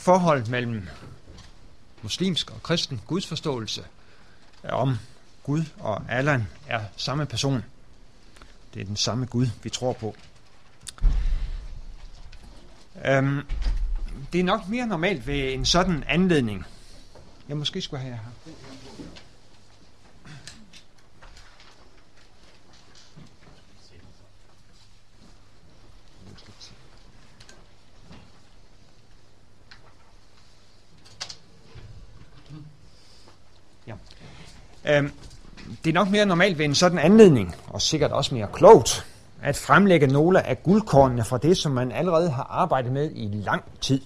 forhold mellem muslimsk og kristen gudsforståelse om Gud og Allah er samme person. Det er den samme Gud, vi tror på. Øhm, det er nok mere normalt ved en sådan anledning. Jeg måske skulle have her. Øhm, det er nok mere normalt ved en sådan anledning, og sikkert også mere klogt, at fremlægge nogle af guldkornene fra det, som man allerede har arbejdet med i lang tid.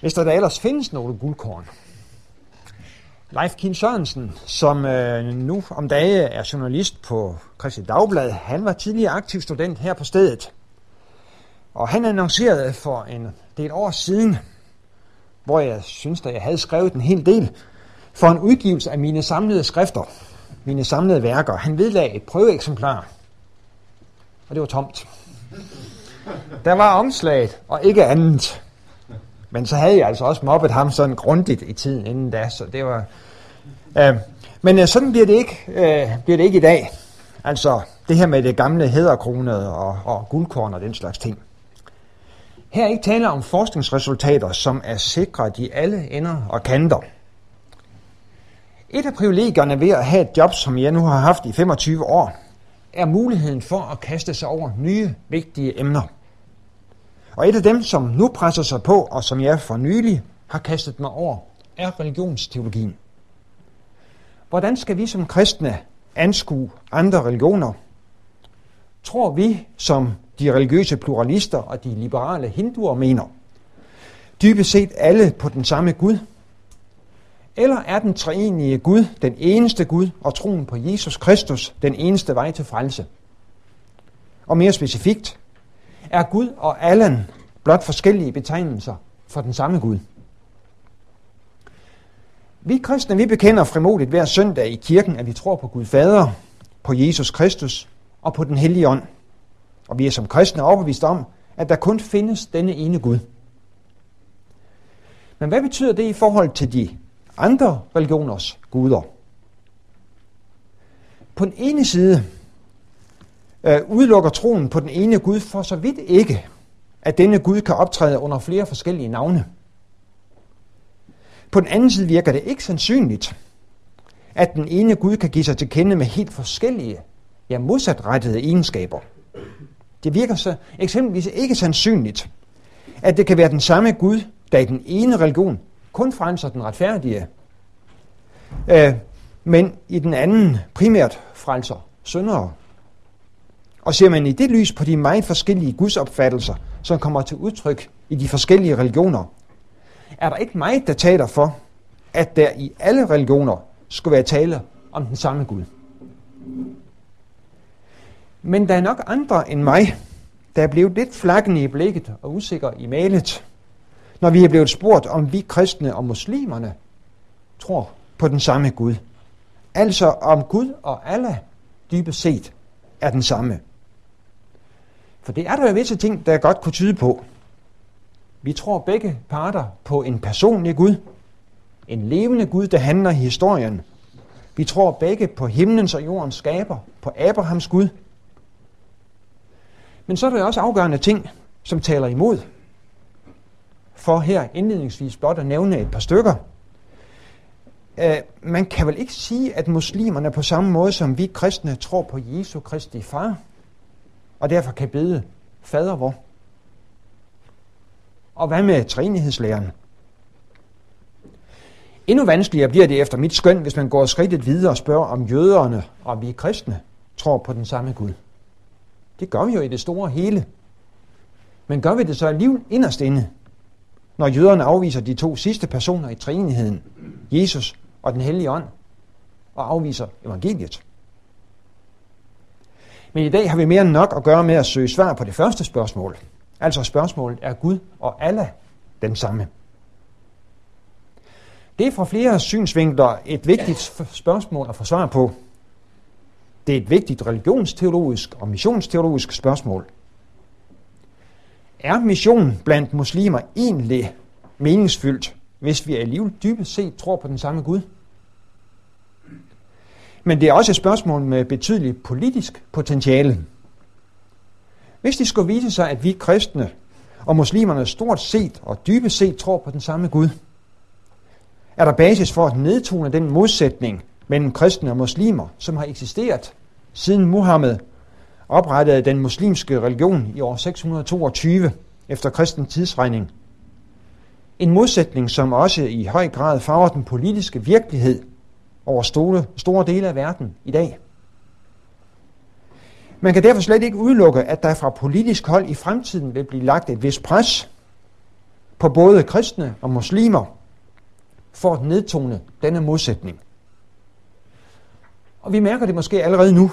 Hvis der da ellers findes nogle guldkorn. Leif Kim Sørensen, som øh, nu om dage er journalist på Christi Dagblad, han var tidligere aktiv student her på stedet. Og han annoncerede for en del år siden, hvor jeg synes, at jeg havde skrevet en hel del, for en udgivelse af mine samlede skrifter, mine samlede værker. Han vedlagde et prøveeksemplar, og det var tomt. Der var omslaget, og ikke andet. Men så havde jeg altså også mobbet ham sådan grundigt i tiden inden da, så det var... Øh, men øh, sådan bliver det, ikke, øh, bliver det ikke i dag. Altså det her med det gamle hæderkronede og, og guldkorn og den slags ting. Her er ikke tale om forskningsresultater, som er sikret i alle ender og kanter. Et af privilegierne ved at have et job, som jeg nu har haft i 25 år, er muligheden for at kaste sig over nye, vigtige emner. Og et af dem, som nu presser sig på, og som jeg for nylig har kastet mig over, er religionsteologien. Hvordan skal vi som kristne anskue andre religioner? Tror vi, som de religiøse pluralister og de liberale hinduer mener, dybest set alle på den samme Gud – eller er den treenige Gud den eneste Gud og troen på Jesus Kristus den eneste vej til frelse? Og mere specifikt, er Gud og Allan blot forskellige betegnelser for den samme Gud? Vi kristne, vi bekender frimodigt hver søndag i kirken, at vi tror på Gud Fader, på Jesus Kristus og på den hellige ånd. Og vi er som kristne overbevist om, at der kun findes denne ene Gud. Men hvad betyder det i forhold til de andre religioners guder. På den ene side øh, udelukker troen på den ene Gud for så vidt ikke, at denne Gud kan optræde under flere forskellige navne. På den anden side virker det ikke sandsynligt, at den ene Gud kan give sig til kende med helt forskellige, ja modsatrettede egenskaber. Det virker så eksempelvis ikke sandsynligt, at det kan være den samme Gud, der i den ene religion kun frelser den retfærdige, øh, men i den anden primært frelser syndere. Og ser man i det lys på de meget forskellige gudsopfattelser, som kommer til udtryk i de forskellige religioner, er der ikke meget, der taler for, at der i alle religioner skulle være tale om den samme Gud. Men der er nok andre end mig, der er blevet lidt flakkende i blikket og usikker i malet, når vi er blevet spurgt, om vi kristne og muslimerne tror på den samme Gud. Altså om Gud og Allah dybest set er den samme. For det er der jo visse ting, der godt kunne tyde på. Vi tror begge parter på en personlig Gud, en levende Gud, der handler i historien. Vi tror begge på himlens og jordens skaber, på Abrahams Gud. Men så er der også afgørende ting, som taler imod for her indledningsvis blot at nævne et par stykker. Uh, man kan vel ikke sige, at muslimerne på samme måde som vi kristne tror på Jesu Kristi far, og derfor kan bede fader vor. Og hvad med trinighedslæren? Endnu vanskeligere bliver det efter mit skøn, hvis man går skridtet videre og spørger om jøderne og vi kristne tror på den samme Gud. Det gør vi jo i det store hele. Men gør vi det så alligevel inderst inde? Når jøderne afviser de to sidste personer i treenigheden, Jesus og den hellige ånd, og afviser evangeliet. Men i dag har vi mere end nok at gøre med at søge svar på det første spørgsmål. Altså spørgsmålet, er Gud og Allah den samme? Det er fra flere synsvinkler et vigtigt spørgsmål at få svar på. Det er et vigtigt religionsteologisk og missionsteologisk spørgsmål. Er mission blandt muslimer egentlig meningsfyldt, hvis vi alligevel dybest set tror på den samme Gud. Men det er også et spørgsmål med betydeligt politisk potentiale. Hvis det skulle vise sig, at vi kristne og muslimerne stort set og dybest set tror på den samme Gud, er der basis for at nedtone den modsætning mellem kristne og muslimer, som har eksisteret siden Muhammed oprettede den muslimske religion i år 622 efter kristen tidsregning. En modsætning, som også i høj grad farver den politiske virkelighed over store, store dele af verden i dag. Man kan derfor slet ikke udelukke, at der fra politisk hold i fremtiden vil blive lagt et vis pres på både kristne og muslimer for at nedtone denne modsætning. Og vi mærker det måske allerede nu.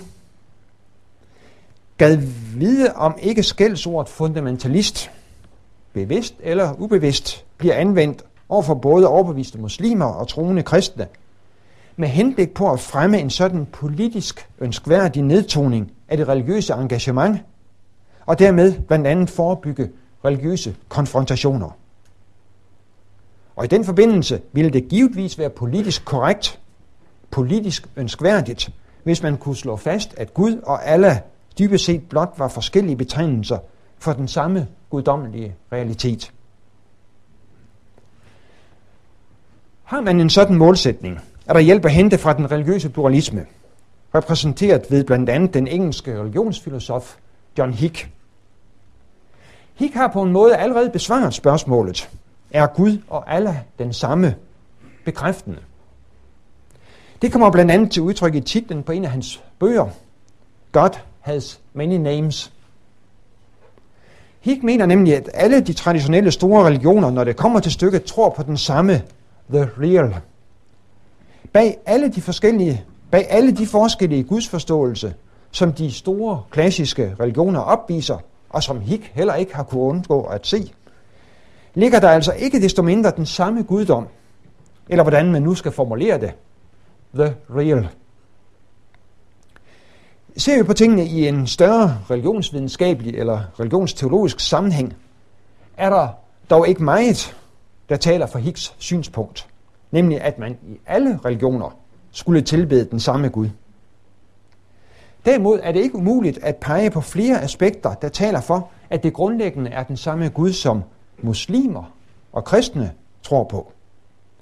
Gad vide, om ikke skældsordet fundamentalist, bevidst eller ubevidst, bliver anvendt over for både overbeviste muslimer og troende kristne, med henblik på at fremme en sådan politisk ønskværdig nedtoning af det religiøse engagement, og dermed blandt andet forebygge religiøse konfrontationer. Og i den forbindelse ville det givetvis være politisk korrekt, politisk ønskværdigt, hvis man kunne slå fast, at Gud og Allah dybest set blot var forskellige betegnelser for den samme guddommelige realitet. Har man en sådan målsætning, er der hjælp at hente fra den religiøse pluralisme, repræsenteret ved blandt andet den engelske religionsfilosof John Hick. Hick har på en måde allerede besvaret spørgsmålet, er Gud og Allah den samme bekræftende? Det kommer blandt andet til udtryk i titlen på en af hans bøger, God has many names. Hick mener nemlig, at alle de traditionelle store religioner, når det kommer til stykket, tror på den samme The Real. Bag alle de forskellige, bag alle de forskellige gudsforståelse, som de store klassiske religioner opviser, og som Hick heller ikke har kunnet undgå at se, ligger der altså ikke desto mindre den samme guddom, eller hvordan man nu skal formulere det, the real. Ser vi på tingene i en større religionsvidenskabelig eller religionsteologisk sammenhæng, er der dog ikke meget, der taler for Hicks synspunkt, nemlig at man i alle religioner skulle tilbede den samme Gud. Derimod er det ikke umuligt at pege på flere aspekter, der taler for, at det grundlæggende er den samme Gud, som muslimer og kristne tror på.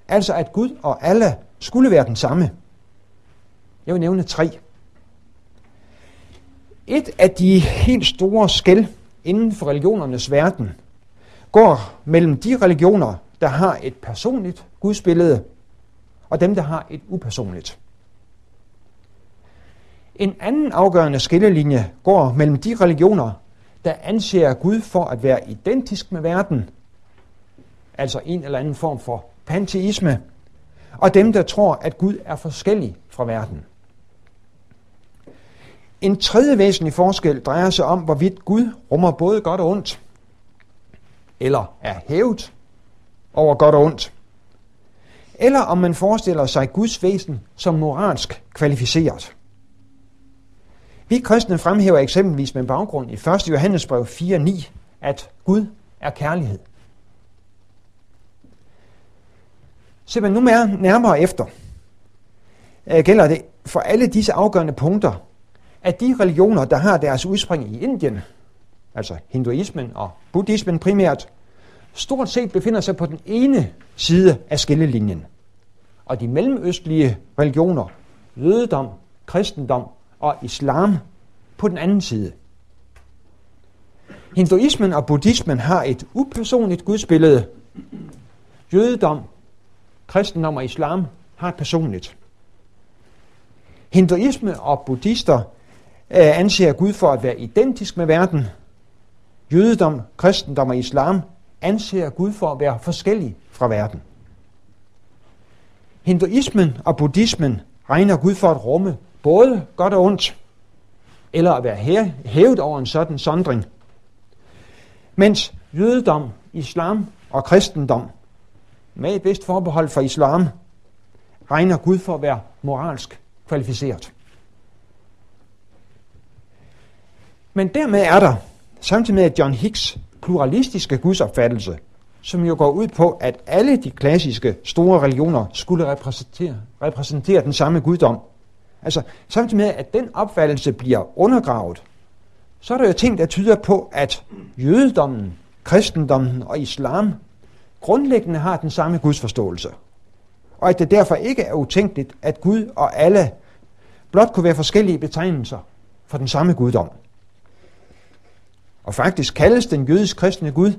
Altså at Gud og Allah skulle være den samme. Jeg vil nævne tre. Et af de helt store skæld inden for religionernes verden går mellem de religioner, der har et personligt gudsbillede, og dem, der har et upersonligt. En anden afgørende skillelinje går mellem de religioner, der anser Gud for at være identisk med verden, altså en eller anden form for panteisme, og dem, der tror, at Gud er forskellig fra verden. En tredje væsentlig forskel drejer sig om, hvorvidt Gud rummer både godt og ondt, eller er hævet over godt og ondt, eller om man forestiller sig Guds væsen som moralsk kvalificeret. Vi kristne fremhæver eksempelvis med baggrund i 1. Johannesbrev 4.9, at Gud er kærlighed. Se man nu mere nærmere efter, øh, gælder det for alle disse afgørende punkter, at de religioner, der har deres udspring i Indien, altså hinduismen og buddhismen primært, stort set befinder sig på den ene side af skillelinjen. Og de mellemøstlige religioner, jødedom, kristendom og islam på den anden side. Hinduismen og buddhismen har et upersonligt gudsbillede. Jødedom, kristendom og islam har et personligt. Hinduisme og buddhister Øh, anser Gud for at være identisk med verden. Jødedom, kristendom og islam anser Gud for at være forskellig fra verden. Hinduismen og buddhismen regner Gud for at rumme både godt og ondt, eller at være hævet over en sådan sondring. Mens jødedom, islam og kristendom, med et vist forbehold for islam, regner Gud for at være moralsk kvalificeret. Men dermed er der, samtidig med John Hicks pluralistiske gudsopfattelse, som jo går ud på, at alle de klassiske store religioner skulle repræsentere, repræsentere den samme guddom. Altså samtidig med, at den opfattelse bliver undergravet, så er der jo ting, der tyder på, at jødedommen, kristendommen og islam grundlæggende har den samme gudsforståelse. Og at det derfor ikke er utænkeligt, at Gud og alle blot kunne være forskellige betegnelser for den samme guddom. Og faktisk kaldes den jødisk kristne Gud,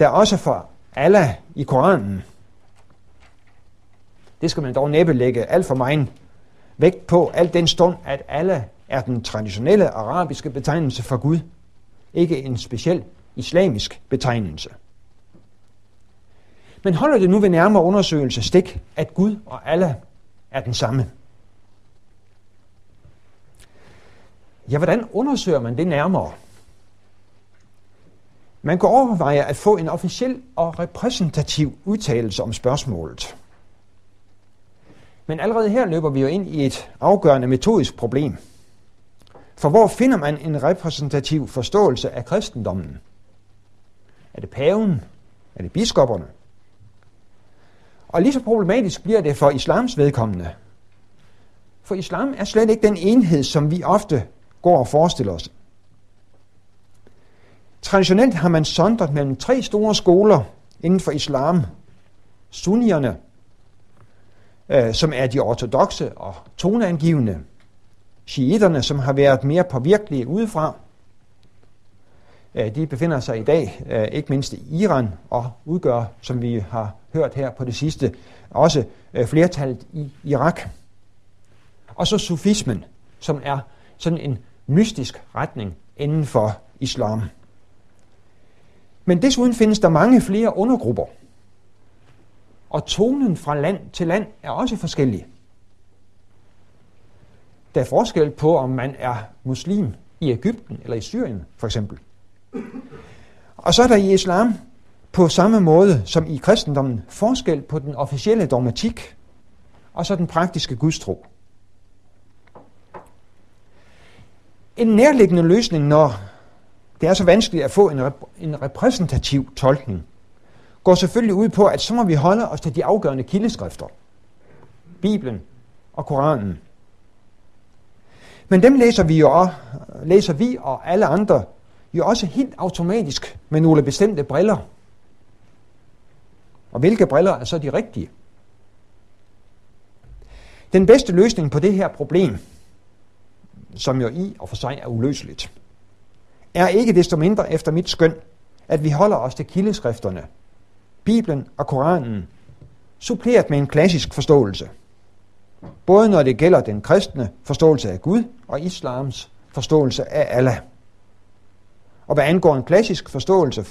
der også for Allah i Koranen. Det skal man dog næppe lægge alt for meget vægt på, alt den stund, at Allah er den traditionelle arabiske betegnelse for Gud, ikke en speciel islamisk betegnelse. Men holder det nu ved nærmere undersøgelse stik, at Gud og Allah er den samme? Ja, hvordan undersøger man det nærmere? Man kan overveje at få en officiel og repræsentativ udtalelse om spørgsmålet. Men allerede her løber vi jo ind i et afgørende metodisk problem. For hvor finder man en repræsentativ forståelse af kristendommen? Er det paven? Er det biskopperne? Og lige så problematisk bliver det for islams vedkommende. For islam er slet ikke den enhed, som vi ofte går og forestiller os. Traditionelt har man sondret mellem tre store skoler inden for islam. Sunnierne, øh, som er de ortodoxe og toneangivende. Shiiterne, som har været mere påvirkelige udefra. Øh, de befinder sig i dag øh, ikke mindst i Iran og udgør, som vi har hørt her på det sidste, også øh, flertallet i Irak. Og så sufismen, som er sådan en mystisk retning inden for islam. Men desuden findes der mange flere undergrupper. Og tonen fra land til land er også forskellig. Der er forskel på, om man er muslim i Ægypten eller i Syrien, for eksempel. Og så er der i islam på samme måde som i kristendommen forskel på den officielle dogmatik og så den praktiske gudstro. En nærliggende løsning, når det er så vanskeligt at få en, rep- en repræsentativ tolkning, går selvfølgelig ud på, at så må vi holde os til de afgørende kildeskrifter. Bibelen og Koranen. Men dem læser vi jo også, læser vi og alle andre jo også helt automatisk med nogle bestemte briller. Og hvilke briller er så de rigtige? Den bedste løsning på det her problem, som jo i og for sig er uløseligt, er ikke desto mindre efter mit skøn, at vi holder os til kildeskrifterne, Bibelen og Koranen, suppleret med en klassisk forståelse. Både når det gælder den kristne forståelse af Gud og islams forståelse af Allah. Og hvad angår en klassisk forståelse,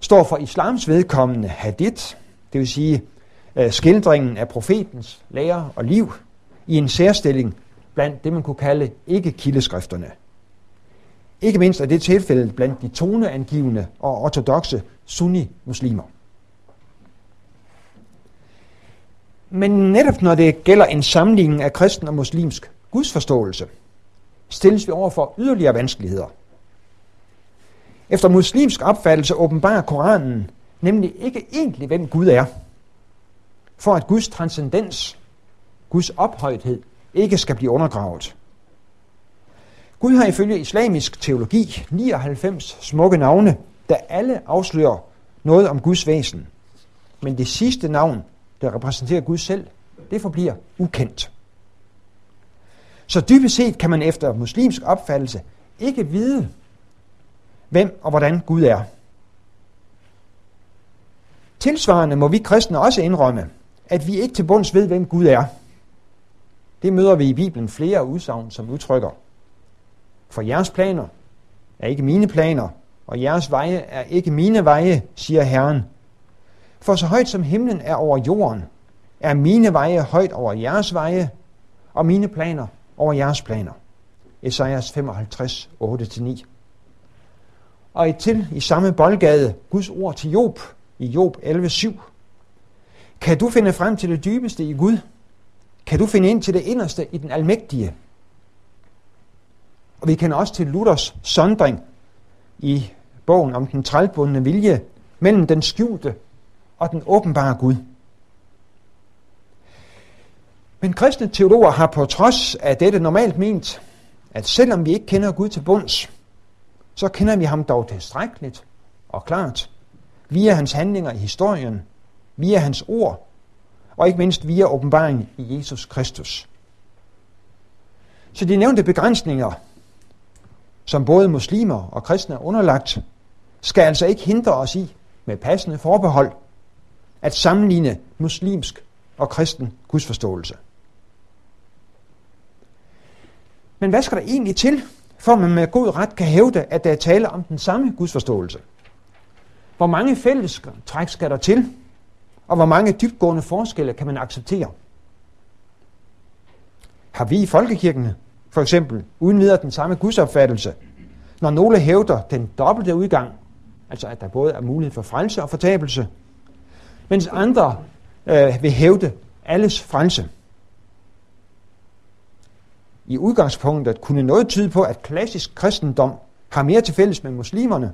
står for islams vedkommende hadith, det vil sige øh, skildringen af profetens lære og liv, i en særstilling blandt det, man kunne kalde ikke-kildeskrifterne. Ikke mindst er det tilfældet blandt de toneangivende og ortodoxe sunni-muslimer. Men netop når det gælder en sammenligning af kristen og muslimsk gudsforståelse, stilles vi over for yderligere vanskeligheder. Efter muslimsk opfattelse åbenbarer Koranen nemlig ikke egentlig, hvem Gud er, for at Guds transcendens, Guds ophøjthed, ikke skal blive undergravet. Gud har ifølge islamisk teologi 99 smukke navne, der alle afslører noget om Guds væsen. Men det sidste navn, der repræsenterer Gud selv, det forbliver ukendt. Så dybest set kan man efter muslimsk opfattelse ikke vide, hvem og hvordan Gud er. Tilsvarende må vi kristne også indrømme, at vi ikke til bunds ved, hvem Gud er. Det møder vi i Bibelen flere udsagn, som udtrykker. For jeres planer er ikke mine planer, og jeres veje er ikke mine veje, siger Herren. For så højt som himlen er over jorden, er mine veje højt over jeres veje, og mine planer over jeres planer. Esajas 55, 8-9. Og et til i samme boldgade, Guds ord til Job, i Job 11.7. Kan du finde frem til det dybeste i Gud? Kan du finde ind til det inderste i den almægtige? Og vi kender også til Luthers sondring i bogen om den trælbundne vilje mellem den skjulte og den åbenbare Gud. Men kristne teologer har på trods af dette normalt ment, at selvom vi ikke kender Gud til bunds, så kender vi ham dog tilstrækkeligt og klart, via hans handlinger i historien, via hans ord, og ikke mindst via åbenbaringen i Jesus Kristus. Så de nævnte begrænsninger, som både muslimer og kristne er underlagt, skal altså ikke hindre os i, med passende forbehold, at sammenligne muslimsk og kristen gudsforståelse. Men hvad skal der egentlig til, for man med god ret kan hævde, at der er tale om den samme gudsforståelse? Hvor mange fælles træk skal der til, og hvor mange dybgående forskelle kan man acceptere? Har vi i folkekirkene for eksempel uden videre den samme gudsopfattelse, når nogle hævder den dobbelte udgang, altså at der både er mulighed for frelse og fortabelse, mens andre øh, vil hævde alles frelse. I udgangspunktet kunne noget tyde på, at klassisk kristendom har mere til fælles med muslimerne.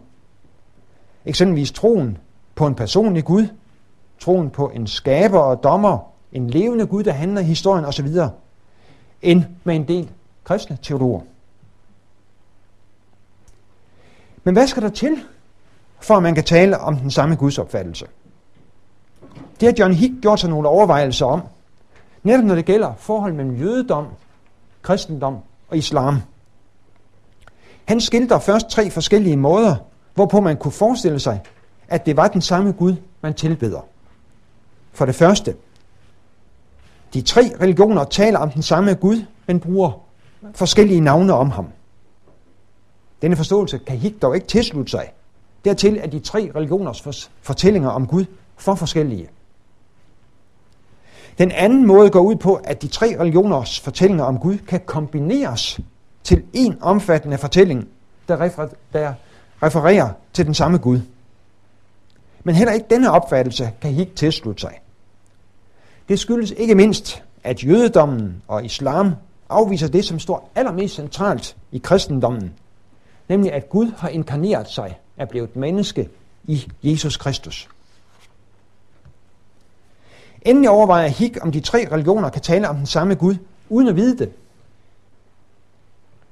Eksempelvis troen på en personlig Gud, troen på en skaber og dommer, en levende Gud, der handler i historien osv., end med en del kristne teologer. Men hvad skal der til, for at man kan tale om den samme gudsopfattelse? Det har John Hick gjort sig nogle overvejelser om, netop når det gælder forhold mellem jødedom, kristendom og islam. Han skildrer først tre forskellige måder, hvorpå man kunne forestille sig, at det var den samme Gud, man tilbeder. For det første, de tre religioner taler om den samme Gud, men bruger forskellige navne om ham. Denne forståelse kan Hik dog ikke tilslutte sig. Dertil er de tre religioners fortællinger om Gud for forskellige. Den anden måde går ud på, at de tre religioners fortællinger om Gud kan kombineres til en omfattende fortælling, der, refer- der refererer til den samme Gud. Men heller ikke denne opfattelse kan Hik tilslutte sig. Det skyldes ikke mindst, at jødedommen og islam afviser det, som står allermest centralt i kristendommen, nemlig at Gud har inkarneret sig, er blevet menneske i Jesus Kristus. Endelig overvejer Hik, om de tre religioner kan tale om den samme Gud, uden at vide det.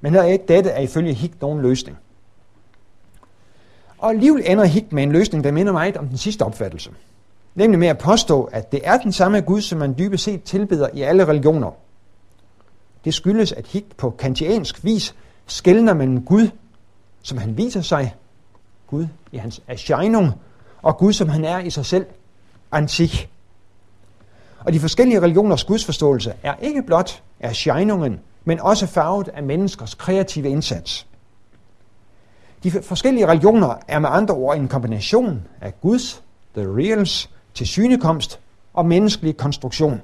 Men her er ikke dette er ifølge Hik nogen løsning. Og alligevel ender Hik med en løsning, der minder meget om den sidste opfattelse. Nemlig med at påstå, at det er den samme Gud, som man dybest set tilbeder i alle religioner – det skyldes, at Hik på kantiansk vis skældner mellem Gud, som han viser sig, Gud i hans erscheinung, og Gud, som han er i sig selv, antik. Og de forskellige religioners gudsforståelse er ikke blot erscheinungen, men også farvet af menneskers kreative indsats. De forskellige religioner er med andre ord en kombination af Guds, the reals, til synekomst og menneskelig konstruktion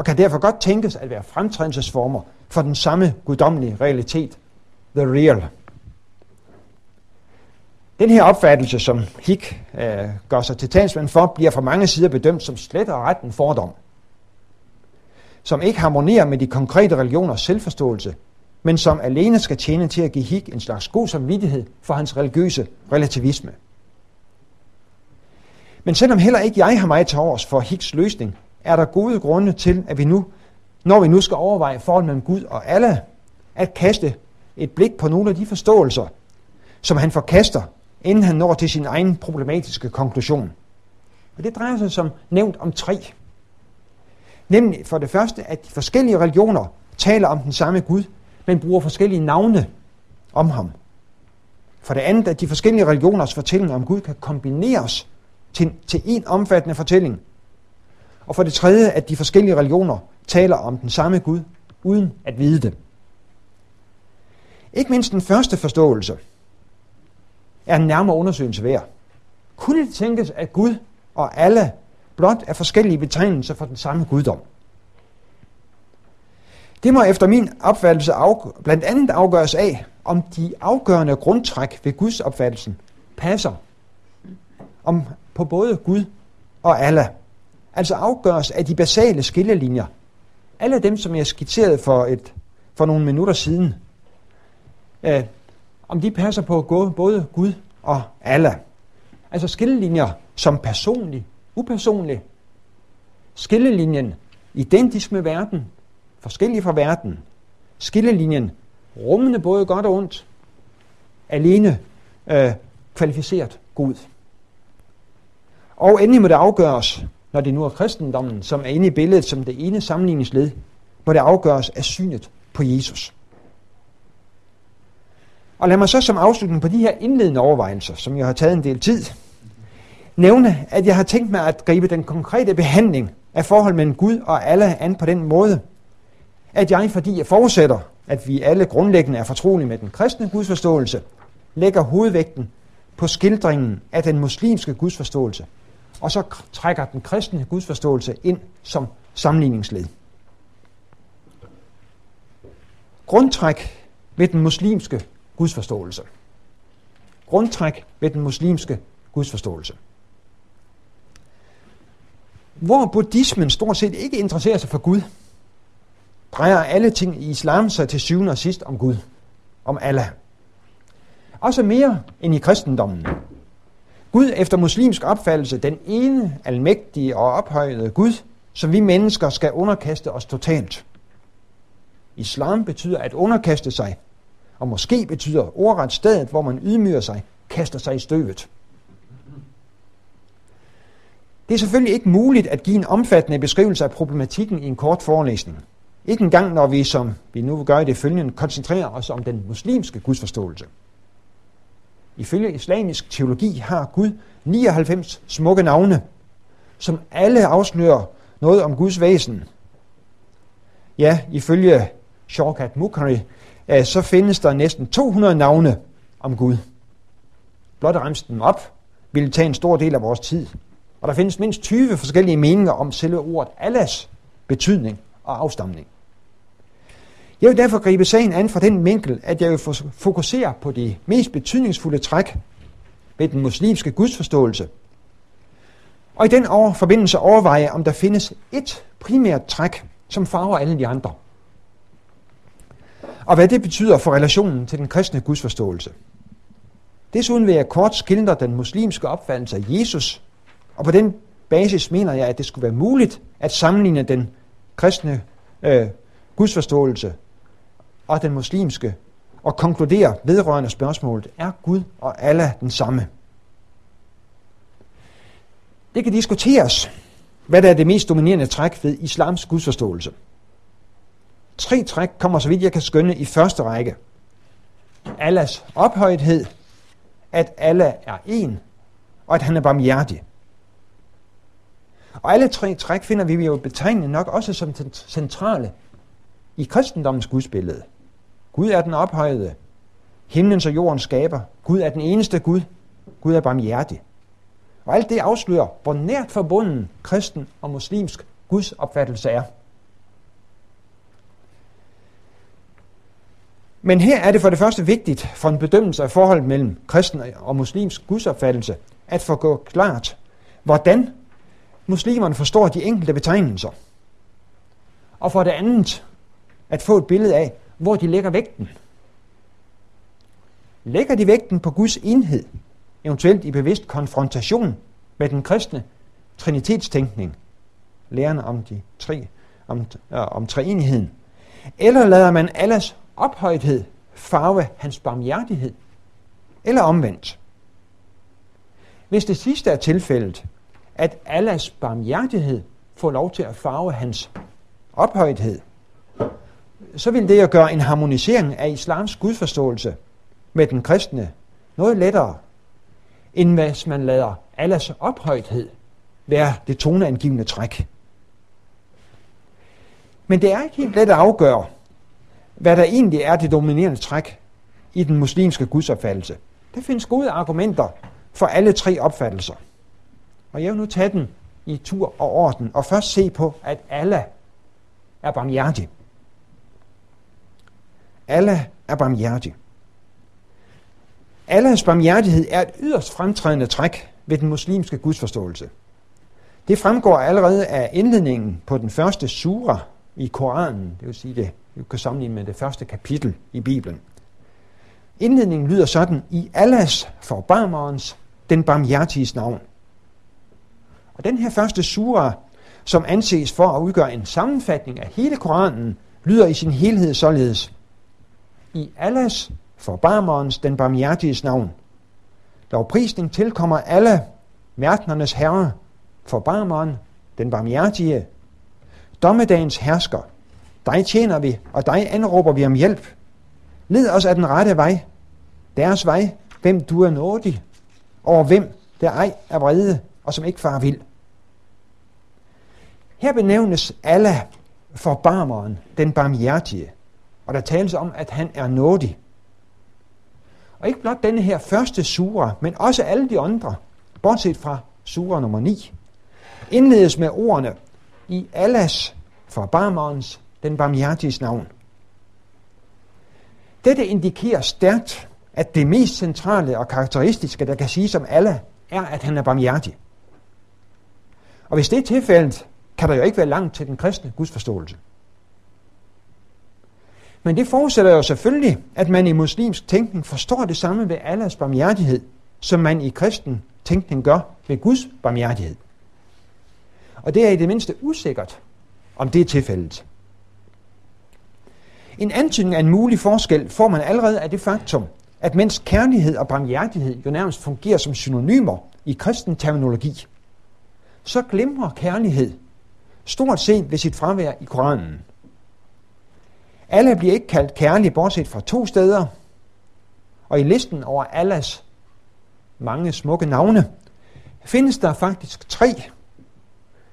og kan derfor godt tænkes at være fremtrædelsesformer for den samme guddommelige realitet, the real. Den her opfattelse, som Hick øh, gør sig til talsmand for, bliver fra mange sider bedømt som slet og ret en fordom, som ikke harmonerer med de konkrete religioners selvforståelse, men som alene skal tjene til at give Hick en slags god samvittighed for hans religiøse relativisme. Men selvom heller ikke jeg har meget til overs for Hicks løsning, er der gode grunde til, at vi nu, når vi nu skal overveje forholdet mellem Gud og alle, at kaste et blik på nogle af de forståelser, som han forkaster, inden han når til sin egen problematiske konklusion. Og det drejer sig som nævnt om tre. Nemlig for det første, at de forskellige religioner taler om den samme Gud, men bruger forskellige navne om ham. For det andet, at de forskellige religioners fortællinger om Gud kan kombineres til, til en omfattende fortælling, og for det tredje, at de forskellige religioner taler om den samme Gud, uden at vide det. Ikke mindst den første forståelse er en nærmere undersøgelse værd. Kunne det tænkes, at Gud og alle blot er forskellige betegnelser for den samme guddom? Det må efter min opfattelse af, blandt andet afgøres af, om de afgørende grundtræk ved Guds opfattelsen passer om på både Gud og Allah altså afgøres af de basale skillelinjer. Alle dem, som jeg skitserede for, et, for nogle minutter siden. Øh, om de passer på både Gud og Allah. Altså skillelinjer som personlig, upersonlig. Skillelinjen identisk med verden, forskellig fra verden. Skillelinjen rummende både godt og ondt, alene øh, kvalificeret Gud. Og endelig må det afgøres, når det nu er kristendommen, som er inde i billedet som det ene sammenligningsled, hvor det afgøres af synet på Jesus. Og lad mig så som afslutning på de her indledende overvejelser, som jeg har taget en del tid, nævne, at jeg har tænkt mig at gribe den konkrete behandling af forhold mellem Gud og alle an på den måde, at jeg, fordi jeg forudsætter, at vi alle grundlæggende er fortrolige med den kristne gudsforståelse, lægger hovedvægten på skildringen af den muslimske gudsforståelse, og så trækker den kristne gudsforståelse ind som sammenligningsled. Grundtræk ved den muslimske gudsforståelse. Grundtræk ved den muslimske gudsforståelse. Hvor buddhismen stort set ikke interesserer sig for Gud, drejer alle ting i islam sig til syvende og sidst om Gud, om Allah. Også mere end i kristendommen. Gud efter muslimsk opfattelse, den ene almægtige og ophøjede Gud, som vi mennesker skal underkaste os totalt. Islam betyder at underkaste sig, og måske betyder ordret stedet, hvor man ydmyger sig, kaster sig i støvet. Det er selvfølgelig ikke muligt at give en omfattende beskrivelse af problematikken i en kort forelæsning. Ikke engang når vi, som vi nu gør i det følgende, koncentrerer os om den muslimske gudsforståelse. Ifølge islamisk teologi har Gud 99 smukke navne, som alle afslører noget om Guds væsen. Ja, ifølge Shorkat Mukhari, øh, så findes der næsten 200 navne om Gud. Blot at remse dem op ville tage en stor del af vores tid. Og der findes mindst 20 forskellige meninger om selve ordet Allahs betydning og afstamning. Jeg vil derfor gribe sagen an fra den vinkel, at jeg vil fokusere på de mest betydningsfulde træk ved den muslimske gudsforståelse. Og i den over forbindelse overveje, om der findes et primært træk, som farver alle de andre. Og hvad det betyder for relationen til den kristne gudsforståelse. Desuden vil jeg kort skildre den muslimske opfattelse af Jesus, og på den basis mener jeg, at det skulle være muligt at sammenligne den kristne øh, gudsforståelse og den muslimske, og konkluderer vedrørende spørgsmålet, er Gud og Allah den samme? Det kan diskuteres, hvad der er det mest dominerende træk ved islams gudsforståelse. Tre træk kommer, så vidt jeg kan skønne, i første række. Allahs ophøjethed, at Allah er en, og at han er barmhjertig. Og alle tre træk finder vi jo betegnende nok også som centrale i kristendommens gudsbillede. Gud er den ophøjede. Himlens og jordens skaber. Gud er den eneste Gud. Gud er barmhjertig. Og alt det afslører, hvor nært forbunden kristen og muslimsk Guds opfattelse er. Men her er det for det første vigtigt for en bedømmelse af forholdet mellem kristen og muslimsk gudsopfattelse at få gå klart, hvordan muslimerne forstår de enkelte betegnelser. Og for det andet at få et billede af, hvor de lægger vægten. Lægger de vægten på Guds enhed, eventuelt i bevidst konfrontation med den kristne trinitetstænkning, lærerne om de tre, om, øh, om treenigheden, eller lader man alles ophøjthed farve hans barmhjertighed, eller omvendt. Hvis det sidste er tilfældet, at Allahs barmhjertighed får lov til at farve hans ophøjthed, så vil det at gøre en harmonisering af islams gudforståelse med den kristne noget lettere, end hvis man lader Allahs ophøjthed være det toneangivende træk. Men det er ikke helt let at afgøre, hvad der egentlig er det dominerende træk i den muslimske gudsopfattelse. Der findes gode argumenter for alle tre opfattelser. Og jeg vil nu tage den i tur og orden, og først se på, at Allah er barmhjertig. Allah er barmhjertig. Allahs barmhjertighed er et yderst fremtrædende træk ved den muslimske gudsforståelse. Det fremgår allerede af indledningen på den første sura i Koranen, det vil sige det, du kan sammenligne med det første kapitel i Bibelen. Indledningen lyder sådan, i Allahs forbarmerens den barmhjertiges navn. Og den her første sura, som anses for at udgøre en sammenfatning af hele Koranen, lyder i sin helhed således. I Allahs, forbarmerens, den barmhjertiges navn. Lovprisning tilkommer alle verdenernes herre, forbarmeren, den barmhjertige, dommedagens hersker. Dig tjener vi, og dig anråber vi om hjælp. Led os af den rette vej, deres vej, hvem du er nådig, over hvem der ej er vrede, og som ikke far vil. Her benævnes Allah forbarmeren, den barmhjertige, og der tales om, at han er nådig. Og ikke blot denne her første sura, men også alle de andre, bortset fra sura nummer 9, indledes med ordene i Allahs forbarmerens, den barmhjertiges navn. Dette indikerer stærkt, at det mest centrale og karakteristiske, der kan siges om Allah, er, at han er barmhjertig. Og hvis det er tilfældet, kan der jo ikke være langt til den kristne gudsforståelse. Men det forudsætter jo selvfølgelig, at man i muslimsk tænkning forstår det samme ved Allahs barmhjertighed, som man i kristen tænkning gør ved Guds barmhjertighed. Og det er i det mindste usikkert, om det er tilfældet. En antydning af en mulig forskel får man allerede af det faktum, at mens kærlighed og barmhjertighed jo nærmest fungerer som synonymer i kristen terminologi, så glemmer kærlighed stort set ved sit fravær i Koranen. Allah bliver ikke kaldt kærlig, bortset fra to steder, og i listen over Allahs mange smukke navne, findes der faktisk tre,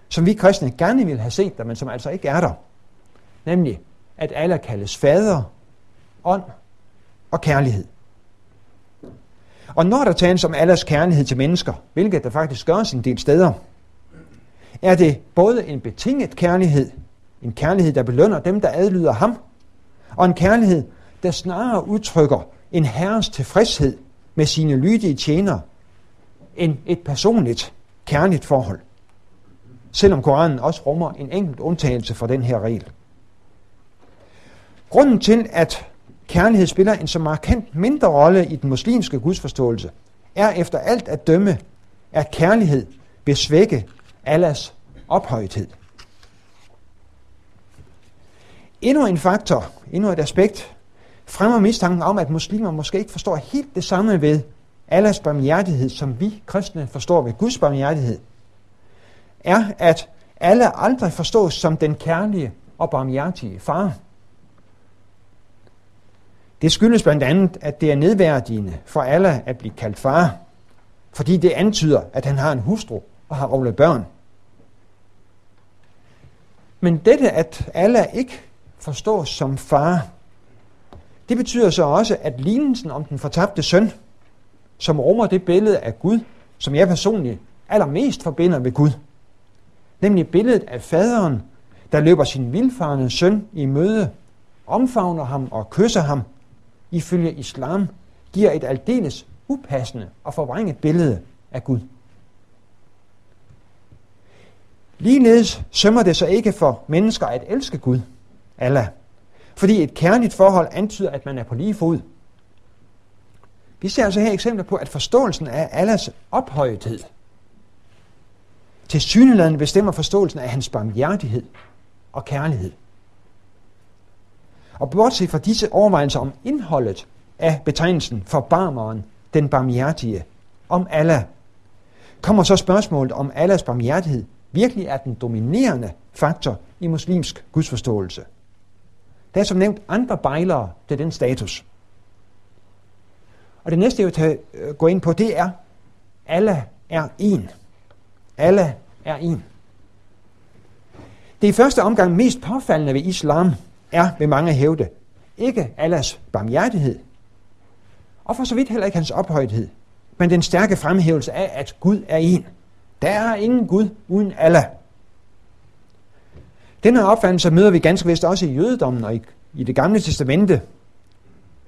som vi kristne gerne vil have set der, men som altså ikke er der. Nemlig, at Allah kaldes fader, ånd og kærlighed. Og når der tales om Allahs kærlighed til mennesker, hvilket der faktisk gøres en del steder, er det både en betinget kærlighed, en kærlighed, der belønner dem, der adlyder ham, og en kærlighed, der snarere udtrykker en herres tilfredshed med sine lydige tjenere, end et personligt, kærligt forhold. Selvom Koranen også rummer en enkelt undtagelse fra den her regel. Grunden til, at kærlighed spiller en så markant mindre rolle i den muslimske gudsforståelse, er efter alt at dømme, at kærlighed vil svække Allahs ophøjthed. Endnu en faktor, endnu et aspekt, fremmer mistanken om, at muslimer måske ikke forstår helt det samme ved Allahs barmhjertighed, som vi kristne forstår ved Guds barmhjertighed, er, at alle aldrig forstås som den kærlige og barmhjertige far. Det skyldes blandt andet, at det er nedværdigende for alle at blive kaldt far, fordi det antyder, at han har en hustru og har rolle børn. Men dette, at alle ikke forstås som far, det betyder så også, at lignelsen om den fortabte søn, som rummer det billede af Gud, som jeg personligt allermest forbinder med Gud, nemlig billedet af faderen, der løber sin vildfarende søn i møde, omfavner ham og kysser ham, ifølge islam, giver et aldeles upassende og forvrænget billede af Gud. Ligeledes sømmer det så ikke for mennesker at elske Gud, Allah, fordi et kærligt forhold antyder, at man er på lige fod. Vi ser altså her eksempler på, at forståelsen af Allahs ophøjethed til syneladende bestemmer forståelsen af hans barmhjertighed og kærlighed. Og bortset fra disse overvejelser om indholdet af betegnelsen for barmeren, den barmhjertige, om Allah, kommer så spørgsmålet om Allahs barmhjertighed virkelig er den dominerende faktor i muslimsk gudsforståelse. Der er som nævnt andre bejlere til den status. Og det næste, jeg vil tage, øh, gå ind på, det er, alle er en. Alle er en. Det i første omgang mest påfaldende ved islam er ved mange hævde ikke Allahs barmhjertighed, og for så vidt heller ikke hans ophøjthed, men den stærke fremhævelse af, at Gud er en. Der er ingen Gud uden Allah. Den her opfattelse møder vi ganske vist også i jødedommen og i, i det gamle testamente.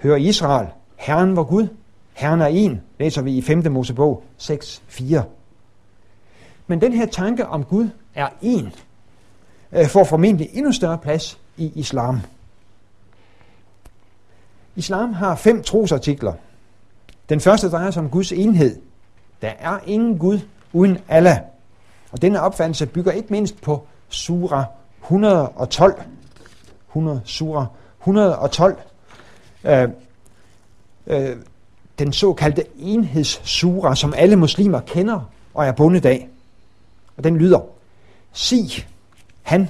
Hører Israel, Herren var Gud, Herren er en, læser vi i 5. Mosebog 6.4. Men den her tanke om Gud er en, øh, får formentlig endnu større plads i islam. Islam har fem trosartikler. Den første drejer sig om Guds enhed, Der er ingen Gud uden Allah. Og denne opfattelse bygger ikke mindst på Sura 112. 100, Sura 112. Øh, øh, den såkaldte enhedssura, som alle muslimer kender og er bundet af. Og den lyder, Sig, han,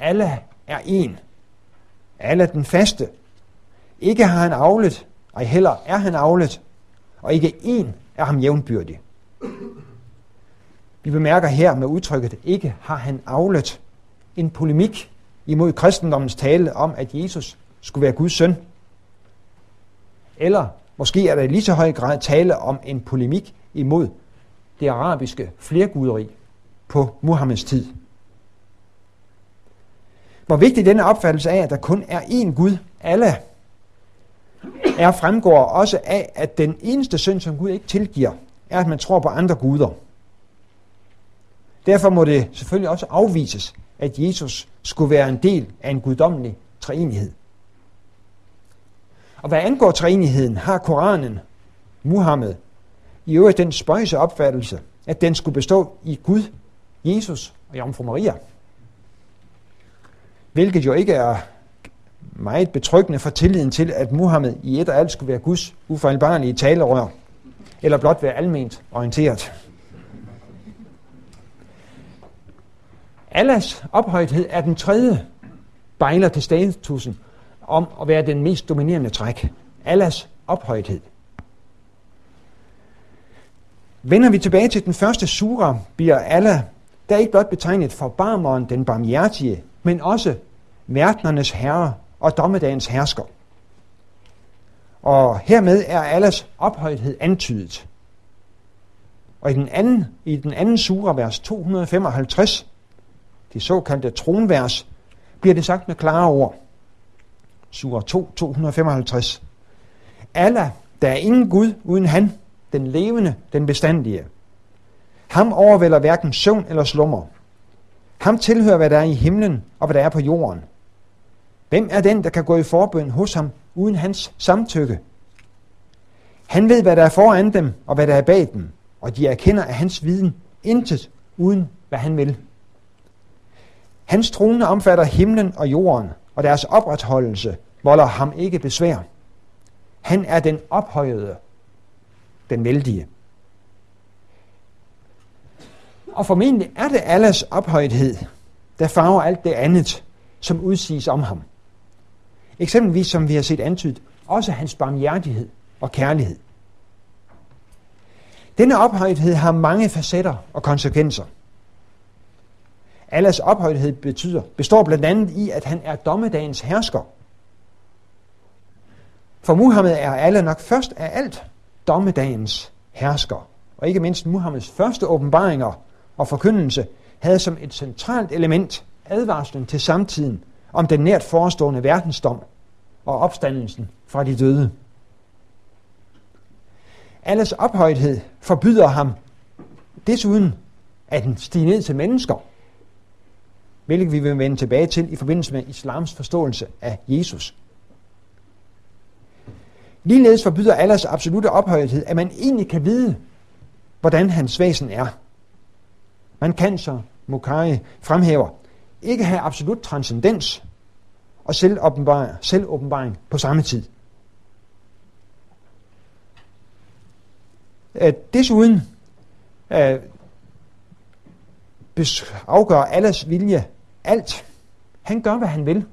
Allah er en. Allah den faste. Ikke har han aflet, ej heller er han aflet, og ikke en er ham jævnbyrdig. Vi bemærker her med udtrykket, ikke har han aflet en polemik imod kristendommens tale om, at Jesus skulle være Guds søn. Eller måske er der i lige så høj grad tale om en polemik imod det arabiske flerguderi på Muhammeds tid. Hvor vigtig denne opfattelse af, at der kun er én Gud, Allah, er fremgår også af, at den eneste synd, som Gud ikke tilgiver, er, at man tror på andre guder. Derfor må det selvfølgelig også afvises, at Jesus skulle være en del af en guddommelig treenighed. Og hvad angår treenigheden, har Koranen, Muhammed, i øvrigt den spøjse opfattelse, at den skulle bestå i Gud, Jesus og Jomfru Maria. Hvilket jo ikke er meget betryggende for tilliden til, at Muhammed i et og alt skulle være Guds ufejlbarlige talerør, eller blot være alment orienteret. Allahs ophøjthed er den tredje bejler til statusen om at være den mest dominerende træk. Allahs ophøjthed. Vender vi tilbage til den første sura, bliver Allah der ikke blot betegnet for barmeren, den barmhjertige, men også verdenernes herre og dommedagens hersker. Og hermed er Allahs ophøjthed antydet. Og i den anden, i den anden sura, vers 255, det såkaldte tronvers, bliver det sagt med klare ord. Sur 2, 255. Allah, der er ingen Gud uden han, den levende, den bestandige. Ham overvælder hverken søvn eller slummer. Ham tilhører, hvad der er i himlen og hvad der er på jorden. Hvem er den, der kan gå i forbøn hos ham uden hans samtykke? Han ved, hvad der er foran dem og hvad der er bag dem, og de erkender af hans viden intet uden hvad han vil. Hans trone omfatter himlen og jorden, og deres opretholdelse volder ham ikke besvær. Han er den ophøjede, den vældige. Og formentlig er det alles ophøjethed, der farver alt det andet, som udsiges om ham. Eksempelvis, som vi har set antydet, også hans barmhjertighed og kærlighed. Denne ophøjethed har mange facetter og konsekvenser. Allahs ophøjthed betyder, består blandt andet i, at han er dommedagens hersker. For Muhammed er Allah nok først af alt dommedagens hersker. Og ikke mindst Muhammeds første åbenbaringer og forkyndelse havde som et centralt element advarslen til samtiden om den nært forestående verdensdom og opstandelsen fra de døde. Alles ophøjthed forbyder ham desuden at stige ned til mennesker, hvilket vi vil vende tilbage til i forbindelse med islams forståelse af Jesus. Ligeledes forbyder Allahs absolute ophøjethed, at man egentlig kan vide, hvordan hans væsen er. Man kan, så Mukai fremhæver, ikke have absolut transcendens og selvåbenbaring, selvåbenbaring på samme tid. Desuden øh, afgør alles vilje alt. Han gør, hvad han vil.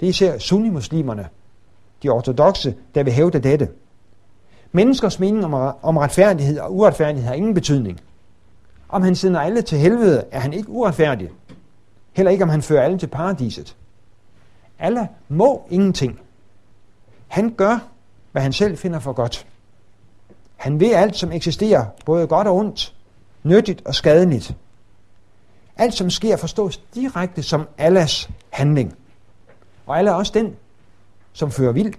Det er især sunnimuslimerne, de ortodoxe, der vil hævde dette. Menneskers mening om, om retfærdighed og uretfærdighed har ingen betydning. Om han sender alle til helvede, er han ikke uretfærdig. Heller ikke, om han fører alle til paradiset. Alle må ingenting. Han gør, hvad han selv finder for godt. Han ved alt, som eksisterer, både godt og ondt, nyttigt og skadeligt. Alt, som sker, forstås direkte som Allahs handling. Og Allah er også den, som fører vild.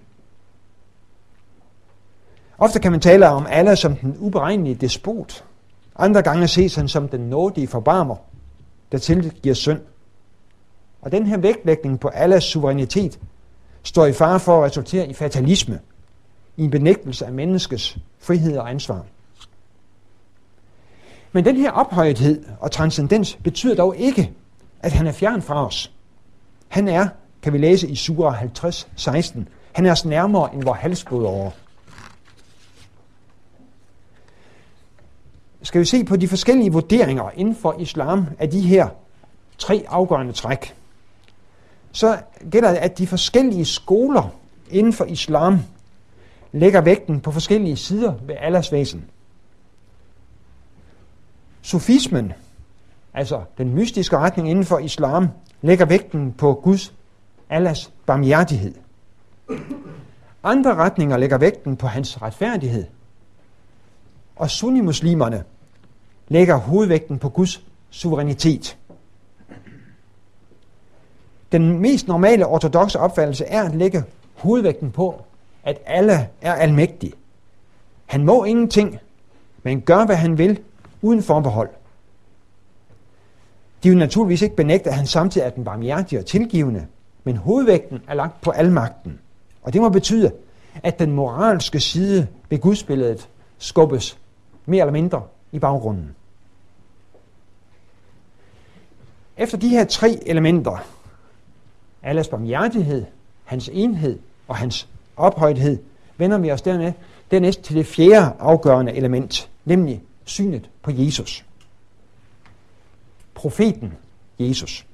Ofte kan man tale om Allah som den uberegnelige despot. Andre gange ses han som den nådige forbarmer, der tilgiver synd. Og den her vægtlægning på Allahs suverænitet står i fare for at resultere i fatalisme, i en benægtelse af menneskets frihed og ansvar. Men den her ophøjethed og transcendens betyder dog ikke, at han er fjern fra os. Han er, kan vi læse i Sura 50, 16, han er os nærmere end vores halsbåd over. Skal vi se på de forskellige vurderinger inden for islam af de her tre afgørende træk, så gælder det, at de forskellige skoler inden for islam lægger vægten på forskellige sider ved Allahs væsen. Sufismen, altså den mystiske retning inden for islam, lægger vægten på Guds, Allahs barmhjertighed. Andre retninger lægger vægten på hans retfærdighed. Og sunnimuslimerne lægger hovedvægten på Guds suverænitet. Den mest normale ortodoxe opfattelse er at lægge hovedvægten på, at alle er almægtig. Han må ingenting, men gør, hvad han vil, uden forbehold. De vil naturligvis ikke benægte, at han samtidig er den barmhjertige og tilgivende, men hovedvægten er lagt på almagten. Og det må betyde, at den moralske side ved gudsbilledet skubbes mere eller mindre i baggrunden. Efter de her tre elementer, Allahs barmhjertighed, hans enhed og hans ophøjthed, vender vi os dernæst, dernæst til det fjerde afgørende element, nemlig synet på Jesus. Profeten Jesus.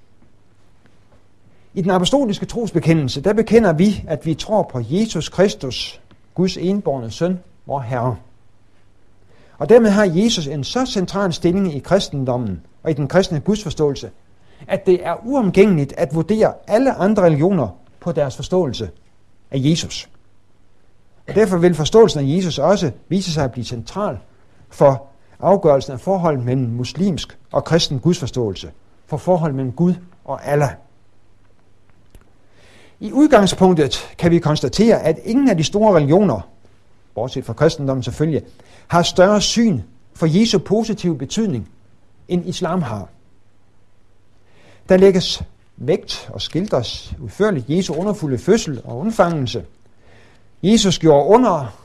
I den apostoliske trosbekendelse, der bekender vi, at vi tror på Jesus Kristus, Guds enborne søn, vor Herre. Og dermed har Jesus en så central stilling i kristendommen og i den kristne gudsforståelse, at det er uomgængeligt at vurdere alle andre religioner på deres forståelse af Jesus. Og derfor vil forståelsen af Jesus også vise sig at blive central for afgørelsen af forholdet mellem muslimsk og kristen gudsforståelse, for forholdet mellem Gud og Allah. I udgangspunktet kan vi konstatere, at ingen af de store religioner, bortset fra kristendommen selvfølgelig, har større syn for Jesu positive betydning, end islam har. Der lægges vægt og skildres udførligt Jesu underfulde fødsel og undfangelse. Jesus gjorde under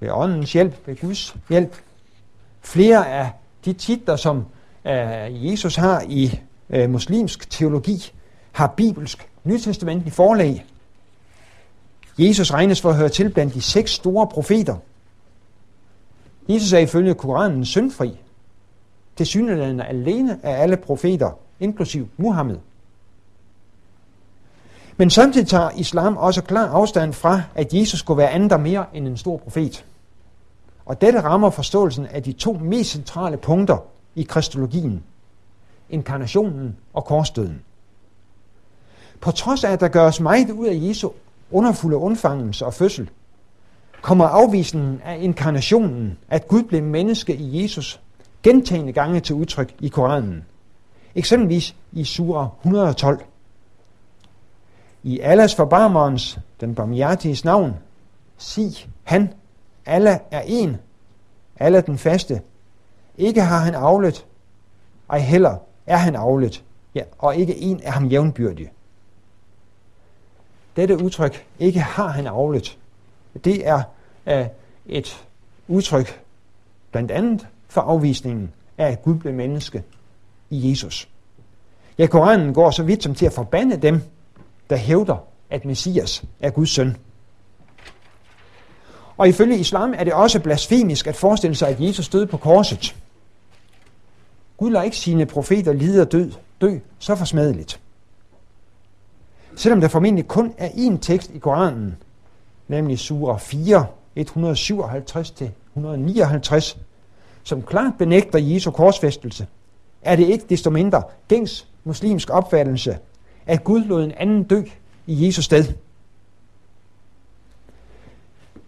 ved åndens hjælp, ved Guds hjælp. Flere af de titler, som øh, Jesus har i øh, muslimsk teologi, har bibelsk nytestamentlig forlag. Jesus regnes for at høre til blandt de seks store profeter. Jesus er ifølge Koranen syndfri. Det synligheden alene af alle profeter inklusiv Muhammed. Men samtidig tager islam også klar afstand fra, at Jesus skulle være andet og mere end en stor profet. Og dette rammer forståelsen af de to mest centrale punkter i kristologien. Inkarnationen og korsdøden. På trods af, at der gøres meget ud af Jesu underfulde undfangelse og fødsel, kommer afvisningen af inkarnationen, at Gud blev menneske i Jesus, gentagende gange til udtryk i Koranen. Eksempelvis i Sura 112. I Allahs forbarmerens, den barmhjertiges navn, sig han, Allah er en, Allah den faste. Ikke har han aflet, ej heller er han aflet, ja, og ikke en er ham jævnbyrdig. Dette udtryk, ikke har han aflet, det er uh, et udtryk blandt andet for afvisningen af, at Gud blev menneske i Jesus. Ja, Koranen går så vidt som til at forbande dem, der hævder, at Messias er Guds søn. Og ifølge islam er det også blasfemisk at forestille sig, at Jesus døde på korset. Gud lader ikke sine profeter lide og død, dø så forsmadeligt. Selvom der formentlig kun er én tekst i Koranen, nemlig sura 4, 157-159, som klart benægter Jesu korsfæstelse, er det ikke desto mindre gængs muslimsk opfattelse, at Gud lod en anden dø i Jesus sted.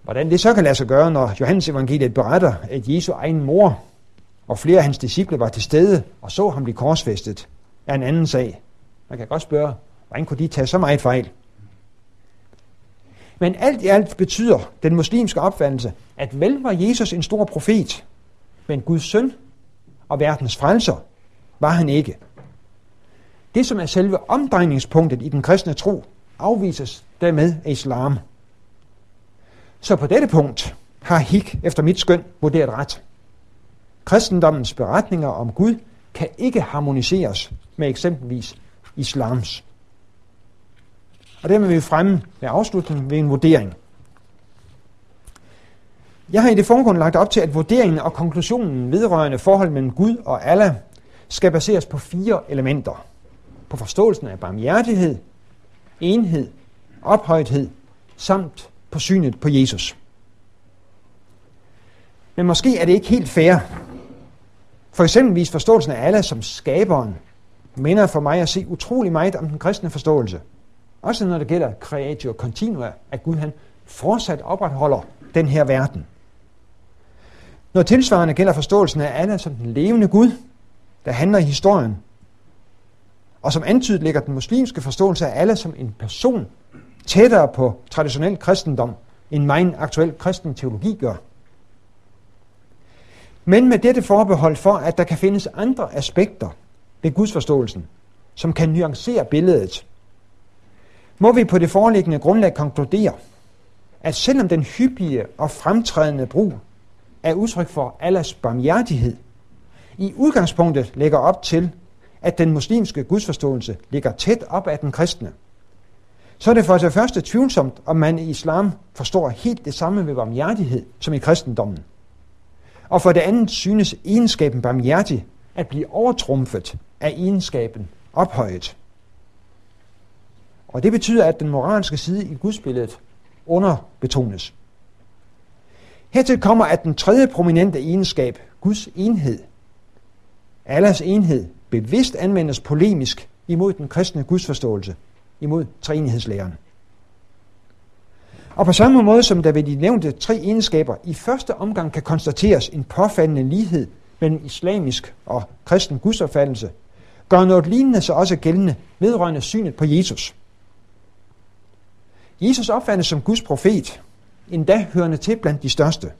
Hvordan det så kan lade sig gøre, når Johannes evangeliet beretter, at Jesu egen mor og flere af hans disciple var til stede og så ham blive korsfæstet, er en anden sag. Man kan godt spørge, hvordan kunne de tage så meget fejl? Men alt i alt betyder den muslimske opfattelse, at vel var Jesus en stor profet, men Guds søn og verdens frelser var han ikke. Det, som er selve omdrejningspunktet i den kristne tro, afvises dermed af islam. Så på dette punkt har Hik efter mit skøn vurderet ret. Kristendommens beretninger om Gud kan ikke harmoniseres med eksempelvis islams. Og dermed er vi fremme med afslutningen ved en vurdering. Jeg har i det foregående lagt op til, at vurderingen og konklusionen vedrørende forhold mellem Gud og Allah skal baseres på fire elementer. På forståelsen af barmhjertighed, enhed, ophøjthed samt på synet på Jesus. Men måske er det ikke helt fair. For eksempelvis forståelsen af Allah som skaberen minder for mig at se utrolig meget om den kristne forståelse. Også når det gælder creatio continua, at Gud han fortsat opretholder den her verden. Når tilsvarende gælder forståelsen af Allah som den levende Gud, der handler i historien, og som antydet ligger den muslimske forståelse af Allah som en person tættere på traditionel kristendom, end meget aktuel kristen teologi gør. Men med dette forbehold for, at der kan findes andre aspekter ved gudsforståelsen, som kan nuancere billedet, må vi på det foreliggende grundlag konkludere, at selvom den hyppige og fremtrædende brug er udtryk for Allahs barmhjertighed, i udgangspunktet lægger op til, at den muslimske gudsforståelse ligger tæt op af den kristne, så er det for det første tvivlsomt, om man i islam forstår helt det samme ved barmhjertighed som i kristendommen. Og for det andet synes egenskaben barmhjertig at blive overtrumfet af egenskaben ophøjet. Og det betyder, at den moralske side i gudsbilledet underbetones. Hertil kommer, at den tredje prominente egenskab, Guds enhed, Allahs enhed, bevidst anvendes polemisk imod den kristne gudsforståelse, imod treenighedslæren. Og på samme måde som der ved de nævnte tre egenskaber i første omgang kan konstateres en påfaldende lighed mellem islamisk og kristen gudsopfattelse, gør noget lignende sig også gældende vedrørende synet på Jesus. Jesus opfattes som Guds profet, endda hørende til blandt de største.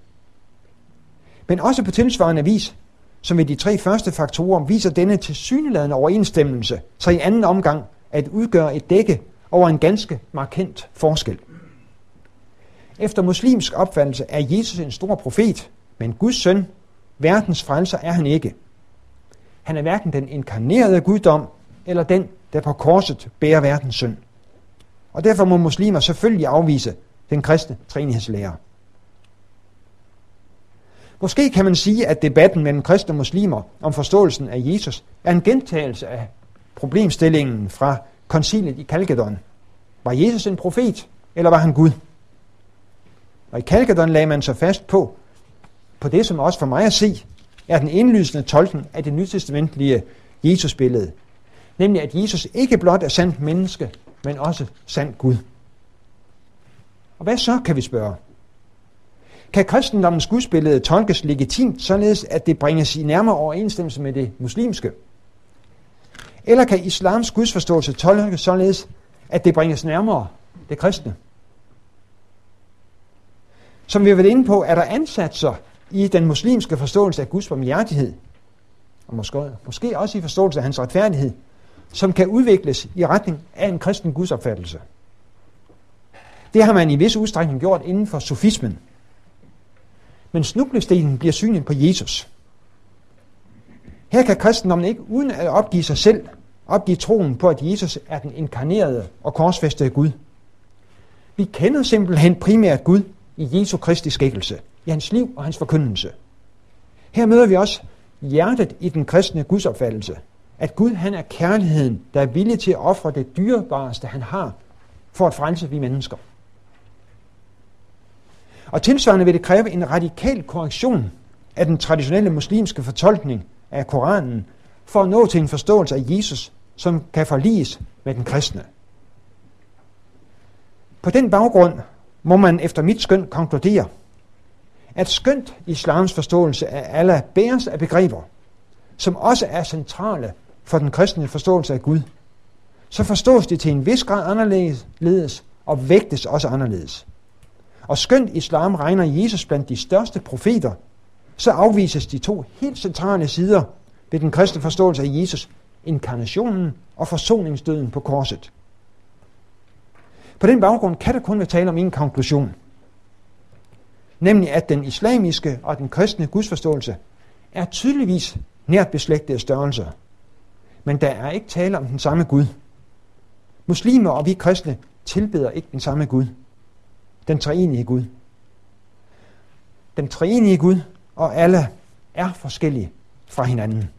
Men også på tilsvarende vis, som ved de tre første faktorer, viser denne tilsyneladende overensstemmelse, så i anden omgang at udgøre et dække over en ganske markant forskel. Efter muslimsk opfattelse er Jesus en stor profet, men Guds søn, verdens frelser, er han ikke. Han er hverken den inkarnerede guddom, eller den, der på korset bærer verdens synd. Og derfor må muslimer selvfølgelig afvise den kristne træenighedslærer. Måske kan man sige, at debatten mellem kristne og muslimer om forståelsen af Jesus er en gentagelse af problemstillingen fra koncilet i Kalkedon. Var Jesus en profet, eller var han Gud? Og i Kalkedon lagde man sig fast på, på det, som også for mig at se, er den indlysende tolkning af det nytestamentlige Jesus-billede. Nemlig, at Jesus ikke blot er sandt menneske, men også sand Gud. Og hvad så, kan vi spørge? Kan kristendommens gudsbillede tolkes legitimt, således at det bringes i nærmere overensstemmelse med det muslimske? Eller kan islams gudsforståelse tolkes således, at det bringes nærmere det kristne? Som vi har været inde på, er der ansatser i den muslimske forståelse af Guds barmhjertighed, og måske, måske også i forståelse af hans retfærdighed, som kan udvikles i retning af en kristen gudsopfattelse. Det har man i vis udstrækning gjort inden for sofismen. Men snublestenen bliver synet på Jesus. Her kan kristendommen ikke uden at opgive sig selv, opgive troen på, at Jesus er den inkarnerede og korsfæstede Gud. Vi kender simpelthen primært Gud i Jesu Kristi skikkelse, i hans liv og hans forkyndelse. Her møder vi også hjertet i den kristne gudsopfattelse, at Gud han er kærligheden, der er villig til at ofre det dyrebareste, han har, for at frelse vi mennesker. Og tilsvarende vil det kræve en radikal korrektion af den traditionelle muslimske fortolkning af Koranen, for at nå til en forståelse af Jesus, som kan forliges med den kristne. På den baggrund må man efter mit skøn konkludere, at skønt islams forståelse af Allah bæres af begreber, som også er centrale for den kristne forståelse af Gud, så forstås det til en vis grad anderledes og vægtes også anderledes. Og skønt islam regner Jesus blandt de største profeter, så afvises de to helt centrale sider ved den kristne forståelse af Jesus, inkarnationen og forsoningsdøden på korset. På den baggrund kan der kun være tale om en konklusion, nemlig at den islamiske og den kristne gudsforståelse er tydeligvis nært beslægtede størrelser, men der er ikke tale om den samme Gud. Muslimer og vi kristne tilbeder ikke den samme Gud. Den treenige Gud. Den treenige Gud og alle er forskellige fra hinanden.